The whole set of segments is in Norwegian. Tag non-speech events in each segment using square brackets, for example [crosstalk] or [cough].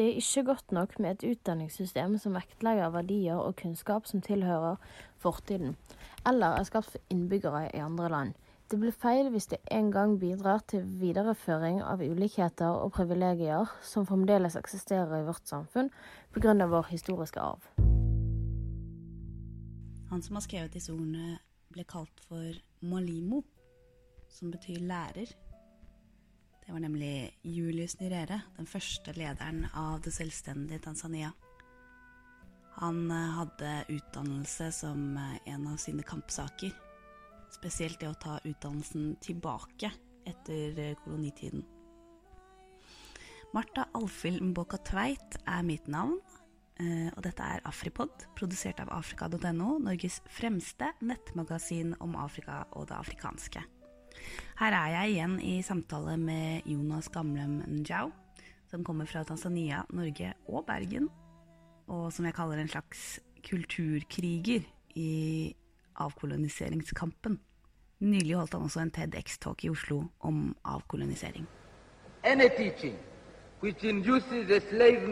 samtidig ikke godt nok med et utdanningssystem som vektlegger verdier og kunnskap som tilhører fortiden, eller er skapt for innbyggere i andre land. Det blir feil hvis det en gang bidrar til videreføring av ulikheter og privilegier som fremdeles eksisterer i vårt samfunn pga. vår historiske arv. Han som har skrevet disse ordene, ble kalt for Malimo, som betyr lærer. Det var nemlig Julius Nyerere, den første lederen av det selvstendige Tanzania. Han eh, hadde utdannelse som eh, en av sine kampsaker Spesielt det å ta utdannelsen tilbake etter eh, kolonitiden. Martha Alfhild Mboka Tveit er mitt navn, og dette er Afripod, produsert av afrika.no, Norges fremste nettmagasin om Afrika og det afrikanske. Her er jeg igjen i samtale med Jonas Gamlem Njau, som kommer fra Tanzania, Norge og Bergen, og som jeg kaller en slags kulturkriger i avkoloniseringskampen. Nylig holdt han også en TEDX-talk i Oslo om avkolonisering. Any teaching which induces a slave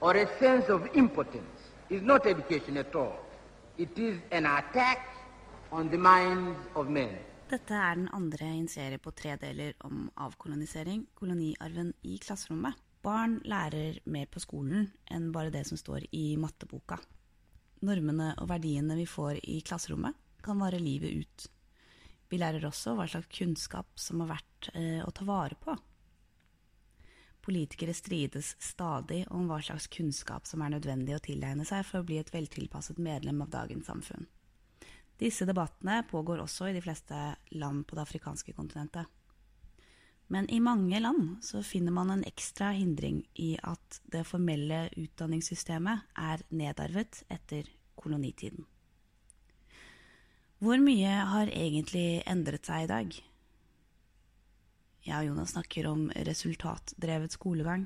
or a sense of impotence is not education at all. It is an attack Dette er den andre i en serie på tre deler om avkolonisering, koloniarven i klasserommet. Barn lærer mer på skolen enn bare det som står i matteboka normene og verdiene vi får i klasserommet, kan vare livet ut. Vi lærer også hva slags kunnskap som er verdt eh, å ta vare på. Politikere strides stadig om hva slags kunnskap som er nødvendig å tilegne seg for å bli et veltilpasset medlem av dagens samfunn. Disse debattene pågår også i de fleste land på det afrikanske kontinentet. Men i mange land så finner man en ekstra hindring i at det formelle utdanningssystemet er nedarvet etter kolonitiden. Hvor mye har egentlig endret seg i dag? Jeg og Jonas snakker om resultatdrevet skolegang,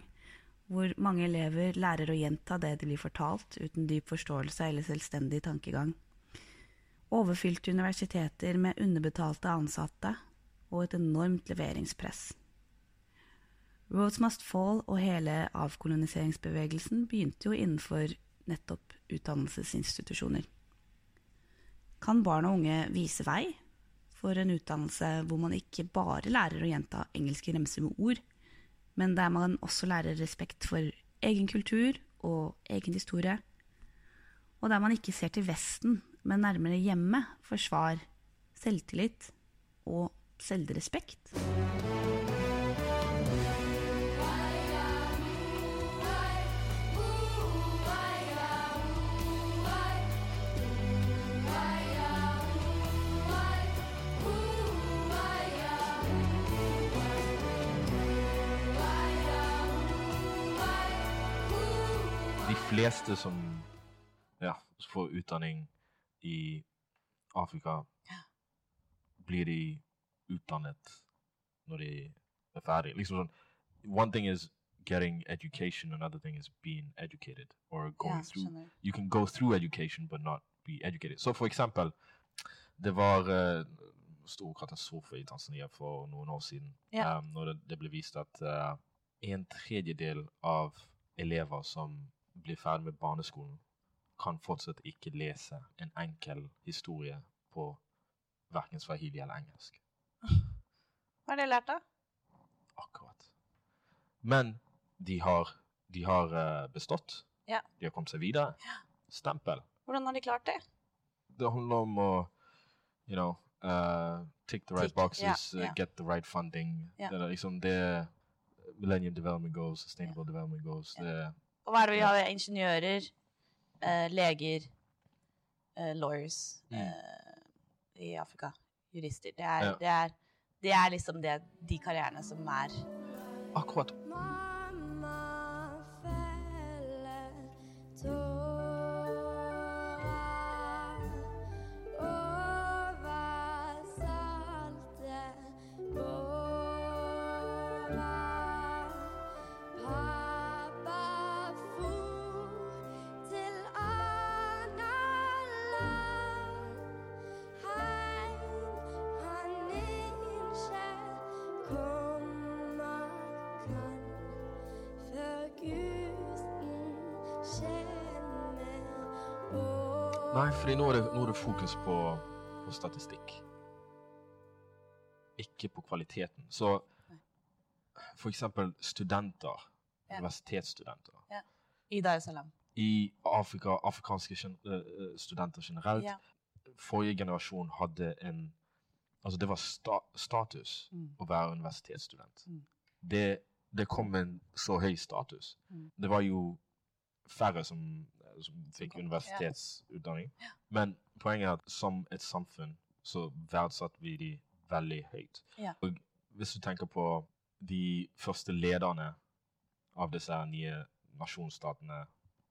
hvor mange elever lærer å gjenta det de blir fortalt, uten dyp forståelse eller selvstendig tankegang. Overfylte universiteter med underbetalte ansatte og et enormt leveringspress. Roads Must Fall og hele avkoloniseringsbevegelsen begynte jo innenfor nettopp utdannelsesinstitusjoner. Kan barn og unge vise vei for en utdannelse hvor man ikke bare lærer å gjenta engelske remser med ord, men der man også lærer respekt for egen kultur og egen historie, og der man ikke ser til Vesten, men nærmere hjemme forsvar, selvtillit og selvrespekt? fleste som ja, får utdanning i Afrika, blir de utdannet når de er ferdig. Liksom sånn One thing is getting education, another thing is being educated. Or going Ja, through. You can go through education but not be educated. Så for eksempel, det var uh, stor katastrofe i Tanzania for noen år siden. Ja. Um, når det, det ble vist at uh, en tredjedel av elever som blir ferdig med barneskolen, kan fortsatt ikke lese en enkel historie på verken swahili eller engelsk. [laughs] Hva har de lært, da? Akkurat. Men de har, de har eh, bestått. Ja. De har kommet seg videre. Stempel. Hvordan har de klart det? Det handler om å you know, uh, tick the right Tick, boxes, ja, uh, get the right funding. Ja. Det er liksom det Millennium Development Goals, Sustainable Development Goals. Ja. Det, Og hva er det vi har? Ingeniører, eh, leger, eh, lawyers Mm. eh, i Afrika. Jurister. Det er, Ja. det er, det er liksom det, de karrierene som er akkurat. Nei, fordi nå er det, nå er det fokus på, på statistikk. Ikke på kvaliteten. Så for eksempel studenter, Ja. universitetsstudenter, I Dar es Salaam. i Afrika, afrikanske eh, eh, studenter generelt, Ja. forrige generasjon hadde en Altså, det var sta status Mm. å være universitetsstudent. Mm. Det, det kom en så høy status. Mm. Det var jo færre som, som fikk universitetsutdanning. Men poenget er at som et samfunn så verdsatte vi de veldig høyt. Og hvis du tenker på de første lederne av disse nye nasjonsstatene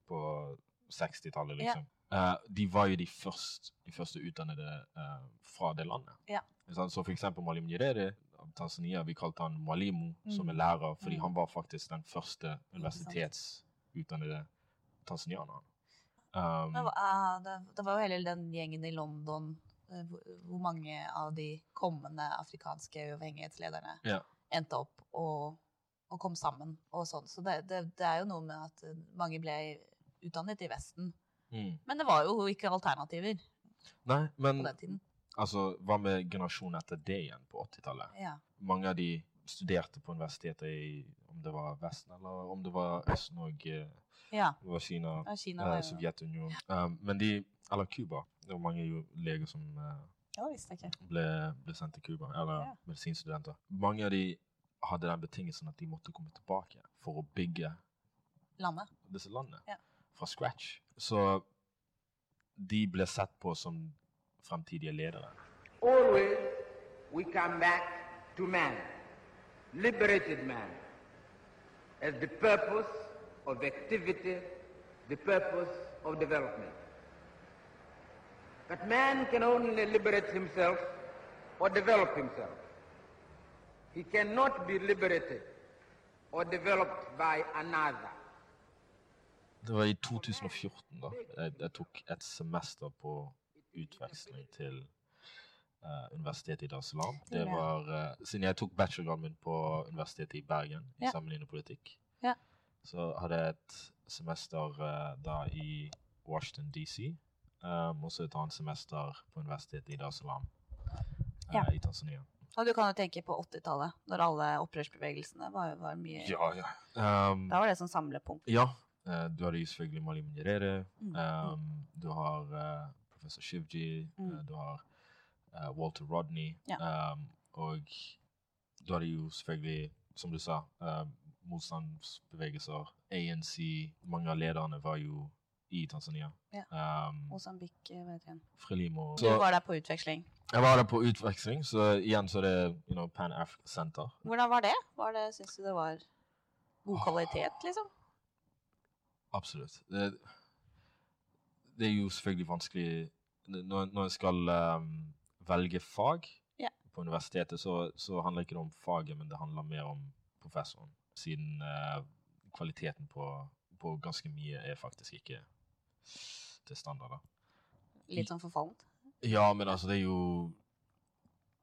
på 60-tallet, Ja. liksom. eh, de var jo de, først, de første utdannede uh, fra det landet. Ja. Så for eksempel Malim Nyerere av Tanzania, vi kalte han Mwalimu, som er Mm. lærer, fordi Mm. han var faktisk den første universitetsutdannede tanzanianeren. Um, Men, ah, det, det var jo hele den gjengen i London Uh, hvor, mange av de kommende afrikanske uavhengighetslederne Ja. endte opp og, og kom sammen og sånn. Så det, det, det er jo noe med at eh, mange ble utdannet i Vesten. mm. Men det var jo ikke alternativer Nei, på den tiden. altså, hva med generasjonen etter det igjen, på 80-tallet? Ja. Mange av de studerte på universitetet i om det var Vesten eller om det var Østen og eh, ja. det var Kina, ja Kina eh, var jo Sovjetunionen. Um, men de Eller Cuba. Det var mange jo leger som eh, ikke. ble, ble sendt til Cuba, eller Ja. medisinstudenter. Mange av de hadde den betingelsen at de måtte komme tilbake for å bygge Landet. disse landene Ja. fra scratch. Så de ble sett på som fremtidige ledere. Always we come back to man, liberated man, as the purpose of activity, the purpose of development. But man can only liberate himself or develop himself. He cannot be liberated or developed by another. Det var i 2014 da. Jeg, jeg tok et semester på utveksling til eh, Universitetet i Dar. Det var, uh, siden jeg tok bachelorgraden min på Universitetet i Bergen i Ja. sammenlignende politikk, Ja. så hadde jeg et semester uh, da i Washington DC, um, og så et annet semester på Universitetet i Dar Salaam Ja. i Tanzania. Og du kan jo tenke på 80-tallet, når alle opprørsbevegelsene var, var mye Ja, ja. Um, Da var det sånn samlepunkt. Ja, du hadde selvfølgelig Malim Nyerere. Mm, Um, du har professor Shivji. Mm. du har eh, Walter Rodney. Ja. Um, og du hadde jo selvfølgelig, som du sa, uh, motstandsbevegelser. ANC. Mange av lederne var jo i Tanzania. Ja. Um, Mosambik, eh, hva heter den? Frelimo. Du var der på utveksling. jeg var der på utveksling, så igjen så er det you know, Pan Africa Center. Hvordan var det? Var det Syns du det var god kvalitet, liksom? Absolutt. Det, det er jo selvfølgelig vanskelig Når, når jeg skal ehm, velge fag Ja. på universitetet, så, så handler ikke det om faget, men det handler mer om professoren. Siden eh, kvaliteten på, på ganske mye er faktisk ikke til standard. da. Litt sånn forfallent? Ja, men altså, det er jo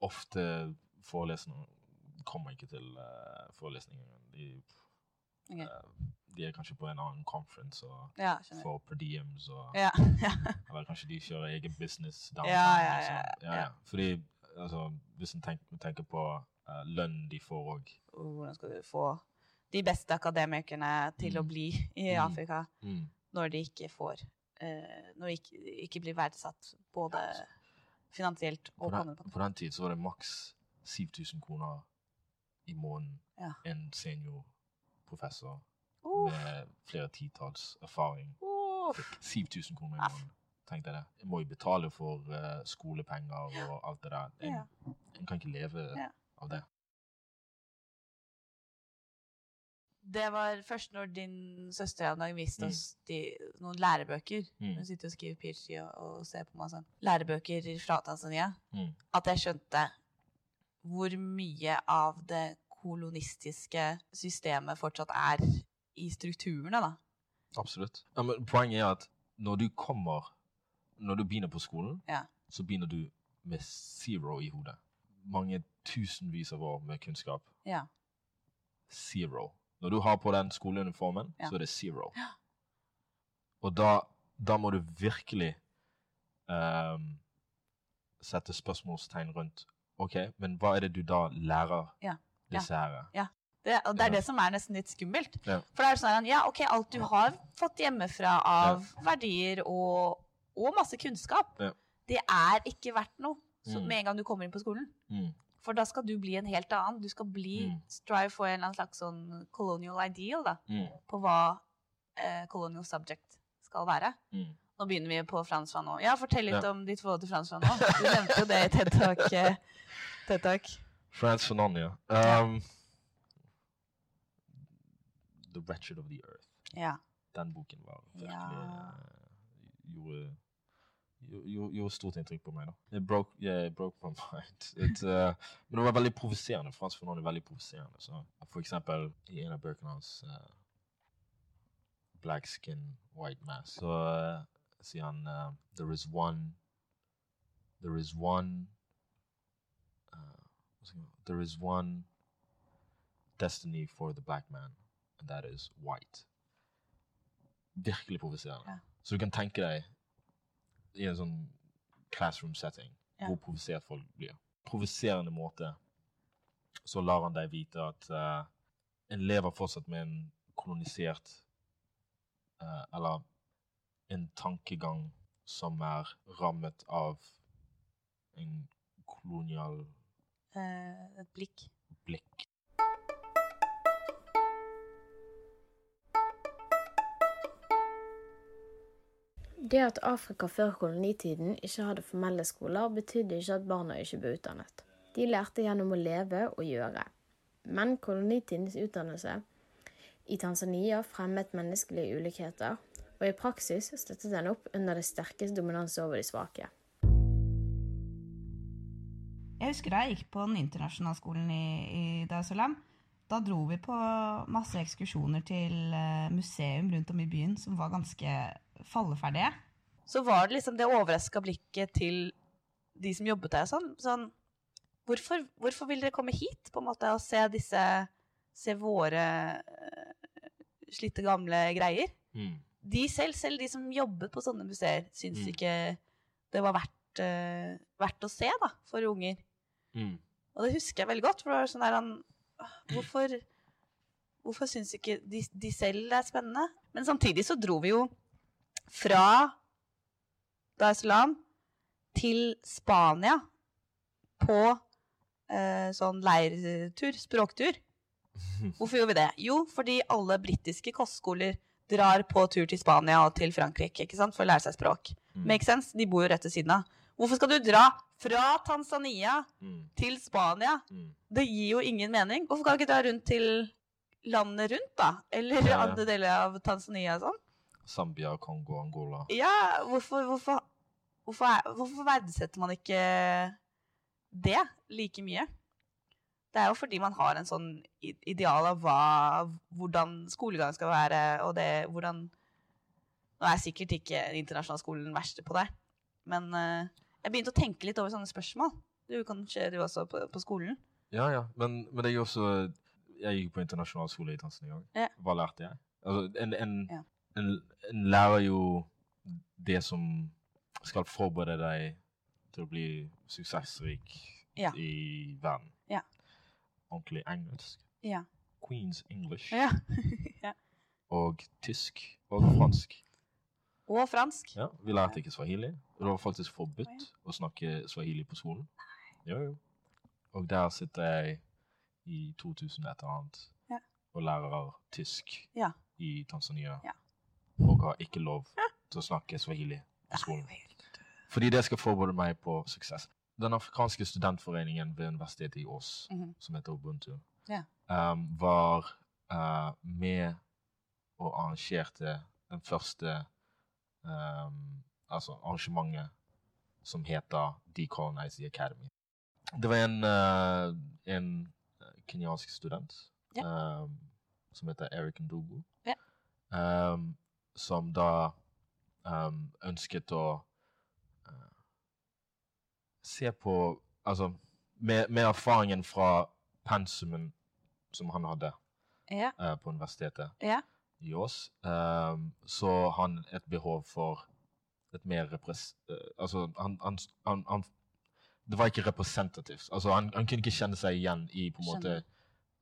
ofte forelesninger kommer ikke til uh, forelesninger. De, Ok. Uh, de er kanskje på en annen conference og Ja, får per diems og Ja, [laughs] ja. Eller kanskje de kjører egen business downtown. Ja, ja, liksom. ja, ja, ja. Fordi altså, hvis en tenker, tenker på uh, lønnen de får òg Og Hvordan skal du få de beste akademikerne til å Mm. bli i Mm. Afrika mm. når de ikke får uh, Når de ikke, ikke blir verdsatt både finansielt på, og den, på på den tid så var det maks 7000 kroner i måneden Ja. en seniorprofessor oh. med flere titalls erfaring. Oh. Fikk 7000 kroner i måneden. Tenkte jeg det. Jeg må jo betale for uh, skolepenger og alt det der. Jeg, yeah. jeg kan ikke leve yeah. av det. Det var først når din søster en dag viste Mm. de, noen lærebøker. Mm. Hun sitter og skriver PhD og, og ser på meg sånn. Lærebøker fra Tanzania. Mm. At jeg skjønte hvor mye av det kolonistiske systemet fortsatt er i strukturene, da. Absolutt. Ja, men poenget er at når du kommer Når du begynner på skolen, Ja. så begynner du med zero i hodet. Mange tusenvis av år med kunnskap. Ja. Zero. Når du har på den skoleuniformen, Ja. så er det zero. Og da, da må du virkelig um, sette spørsmålstegn rundt OK, men hva er det du da lærer Ja. Disse her? Det, og det er Ja. det som er nesten litt skummelt. Ja. For det er sånn ja, ok, alt du har fått hjemmefra av verdier og, og masse kunnskap, Ja. det er ikke verdt noe så Mm. med en gang du kommer inn på skolen. Mm. For da skal du bli en helt annen. Du skal bli Mm. strive for en slags sånn colonial ideal da, Mm. på hva eh, colonial subject skal være. Mm. Nå begynner vi på franskvann nå. Ja, fortell litt Ja. om ditt forhold til franskvann nå. Du nevnte jo det i TED Talk. eh, [laughs] TED Talk. Fanon, ja. Um, the Wretched of the Earth. Ja. Den boken var virkelig Ja. eh, gjorde, gjorde, gjorde stort inntrykk på meg. da. It broke, yeah, it broke my [laughs] mind. It, eh, men det var veldig provoserende. Frans Fanon er veldig provoserende. Så for eksempel i en av bøkene hans, Black Skin, White Mask, så eh, sier han eh, There is one There is one uh, what's it called? There is one destiny for the black man, and that is white. Virkelig provoserende. Ja. Så du kan tenke deg i en sånn classroom setting Ja. hvor provosert folk blir. Provoserende måte så lar han deg vite at eh, en lever fortsatt med en kolonisert eh, Eller en tankegang som er rammet av en kolonial et blikk. blikk. Det at Afrika før kolonitiden ikke hadde formelle skoler, betydde ikke at barna ikke ble utdannet. De lærte gjennom å leve og gjøre. Men kolonitidens utdannelse i Tanzania fremmet menneskelige ulikheter, og i praksis støttet den opp under det sterkes dominanse over de svake. Husker da jeg gikk på den internasjonale skolen i, i Dar Salaam. Da dro vi på masse ekskursjoner til eh, museum rundt om i byen som var ganske falleferdige. Så var det liksom det overraska blikket til de som jobbet der sånn. sånn hvorfor, hvorfor vil dere komme hit på en måte og se disse Se våre eh, slitte, gamle greier? Mm. De selv, selv de som jobbet på sånne museer, syns Mm. ikke det var verdt, uh, verdt å se da, for unger. Mm. Og det husker jeg veldig godt. For det var sånn der han Hvorfor, hvorfor syns ikke de, de selv det er spennende? Men samtidig så dro vi jo fra Dar es Salaam til Spania på eh, sånn leirtur, språktur. [laughs] Hvorfor gjorde vi det? Jo, fordi alle britiske kostskoler drar på tur til Spania og til Frankrike ikke sant? for å lære seg språk. Mm. Make sense? De bor jo rett ved siden av. Hvorfor skal du dra fra Tanzania Mm. til Spania? Mm. Det gir jo ingen mening. Hvorfor kan du ikke dra rundt til landet rundt, da? Eller Ja, andre deler av Tanzania og sånn? Zambia, Kongo, Angola. Ja, hvorfor, hvorfor, hvorfor, er, hvorfor verdsetter man ikke det like mye? Det er jo fordi man har en sånn ideal av hva, hvordan skolegang skal være, og det, hvordan Nå er sikkert ikke internasjonalskolen den verste på det, men eh, jeg begynte å tenke litt over sånne spørsmål. Du kanskje du også på, på skolen? Ja, ja. Men, men det er også Jeg gikk på internasjonal skole i Tanzania. Ja. Hva lærte jeg? Altså, en, en, Ja. en, en lærer jo det som skal forberede deg til å bli suksessrik Ja. i verden. Ja. Ordentlig engelsk. Ja. Queen's English. Ja. [laughs] Og tysk. Og fransk. Og fransk. Ja, Vi lærte ikke swahili. Det var faktisk forbudt å snakke swahili på skolen. Jo, jo. Og der sitter jeg i 2000 et eller annet Ja. og lærer tysk Ja. i Tanzania. Ja. Og har ikke lov til å snakke swahili på skolen. Fordi det skal forberede meg på suksess. Den afrikanske studentforeningen ved universitetet i Ås, Mhm. som heter Ubuntu, Ja. um, var uh, med og arrangerte den første altså arrangementet som heter Decolonize the Academy. Det var en, uh, en uh, kenyansk student um, som heter Eric Ndogo, Ja. um, som da ønsket å uh, se på Altså, med, med erfaringen fra pensumen som han hadde Ja. på universitetet Ja. I Ås, um, så har han et behov for et mer repres... eh, altså, han, han, han, han Det var ikke representativt. Altså, han, han kunne ikke kjenne seg igjen i på en måte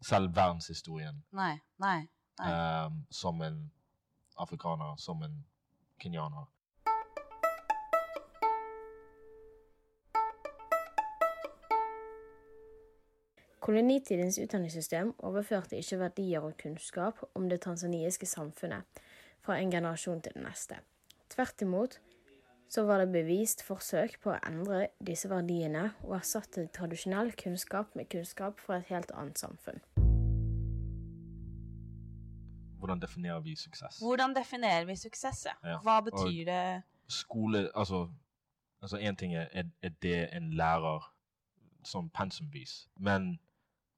selv verdenshistorien Nei, nei. nei. Um, som en afrikaner, som en kenyaner. Kolonitidens utdanningssystem overførte ikke verdier og kunnskap om det tanzaniske samfunnet fra en generasjon til den neste. Tvert imot så var det bevist forsøk på å endre disse verdiene og erstatte tradisjonell kunnskap med kunnskap fra et helt annet samfunn. Hvordan definerer vi suksess? Hvordan definerer vi suksess? ja? Hva og- betyr det? skole Altså, altså en ting er, er, er det en lærer sånn pensumvis, men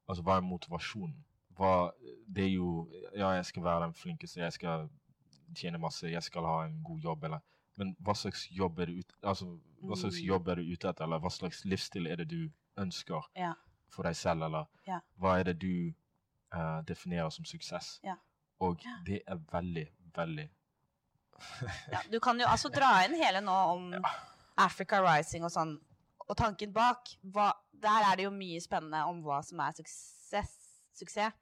altså, hva er motivasjonen? Hva, det er jo Ja, jeg skal være den flinkeste, jeg skal tjene masse, jeg skal ha en god jobb, eller Men hva slags jobb er du ute Altså, hva slags Mm. jobb er du ute etter, eller hva slags livsstil er det du ønsker Ja. for deg selv, eller Ja. hva er det du uh, definerer som suksess? Ja. Og det er veldig, veldig [laughs] Ja, du kan jo altså dra inn hele nå om Africa Rising og sånn, og tanken bak. Hva, der er det jo mye spennende om hva som er suksess. suksess.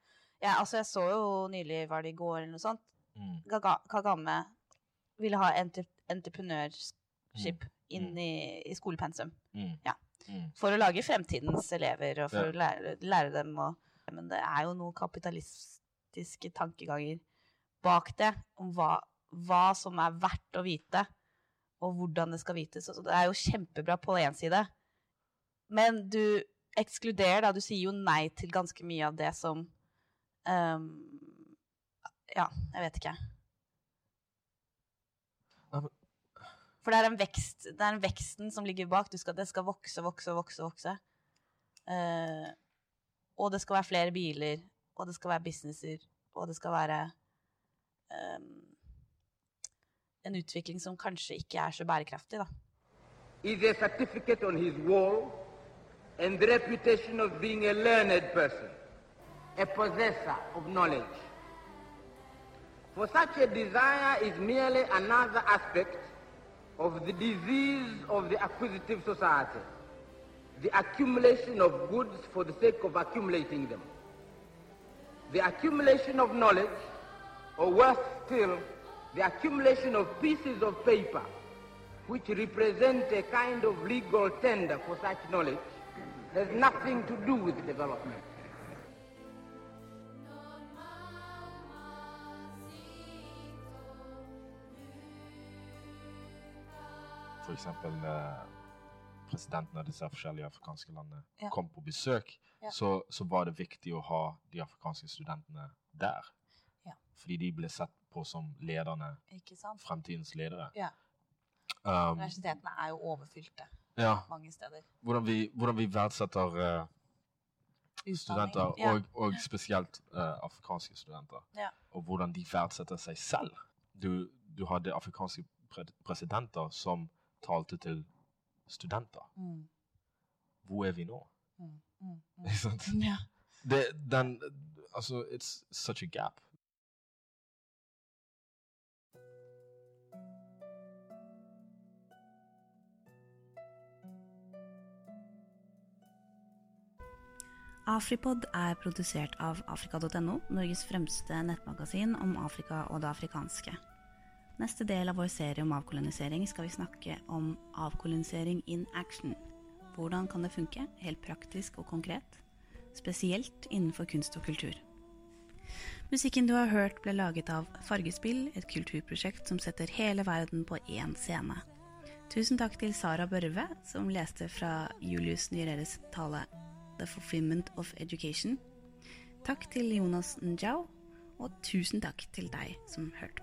Ja, altså jeg så jo nylig, var det i går eller noe sånt, mm, Kagame ville ha entre entreprenørskip inn Mm. i, i skolepensum. mm, Ja. mm. For å lage fremtidens elever og for Ja. å lære, lære dem å Men det er jo noen kapitalistiske tankeganger bak det, om hva, hva som er verdt å vite, og hvordan det skal vites. Så det er jo kjempebra på én side, men du ekskluderer da, du sier jo nei til ganske mye av det som um, Ja, jeg vet ikke. For det er en vekst, det er en veksten som ligger bak. Du skal, det skal vokse, vokse, vokse, vokse. Uh, og det skal være flere biler, og det skal være businesser, og det skal være um, en utvikling som kanskje ikke er så bærekraftig, da. is a certificate on his wall and the reputation of being a learned person, a possessor of knowledge. For such a desire is merely another aspect of the disease of the acquisitive society, the accumulation of goods for the sake of accumulating them. The accumulation of knowledge, or worse still, the accumulation of pieces of paper which represent a kind of legal tender for such knowledge, has nothing to do with development. for eksempel eh, presidenten av disse forskjellige afrikanske landene Ja. kom på besøk, Ja. så, så var det viktig å ha de afrikanske studentene der. Ja. Fordi de ble sett på som lederne, Ikke sant? fremtidens ledere. Ja. Um, Universitetene er jo overfylte ja, mange steder. hvordan vi, hvordan vi verdsetter uh, studenter, Ja. og, og spesielt uh, afrikanske studenter. Ja. Og hvordan de verdsetter seg selv. Du, du hadde afrikanske pre presidenter som talte til studenter. Mm, Hvor er vi nå? mm, mm, mm. [laughs] Sant? Ja. Det, den, altså, it's such a gap. Afripod er produsert av afrika.no, Norges fremste nettmagasin om Afrika og det afrikanske. Neste del av vår serie om avkolonisering skal vi snakke om avkolonisering in action. Hvordan kan det funke, helt praktisk og konkret? Spesielt innenfor kunst og kultur. Musikken du har hørt ble laget av Fargespill, et kulturprosjekt som setter hele verden på én scene. Tusen takk til Sara Børve, som leste fra Julius Nyreres tale The Fulfillment of Education. Takk til Jonas Njau, og tusen takk til deg som hørte på.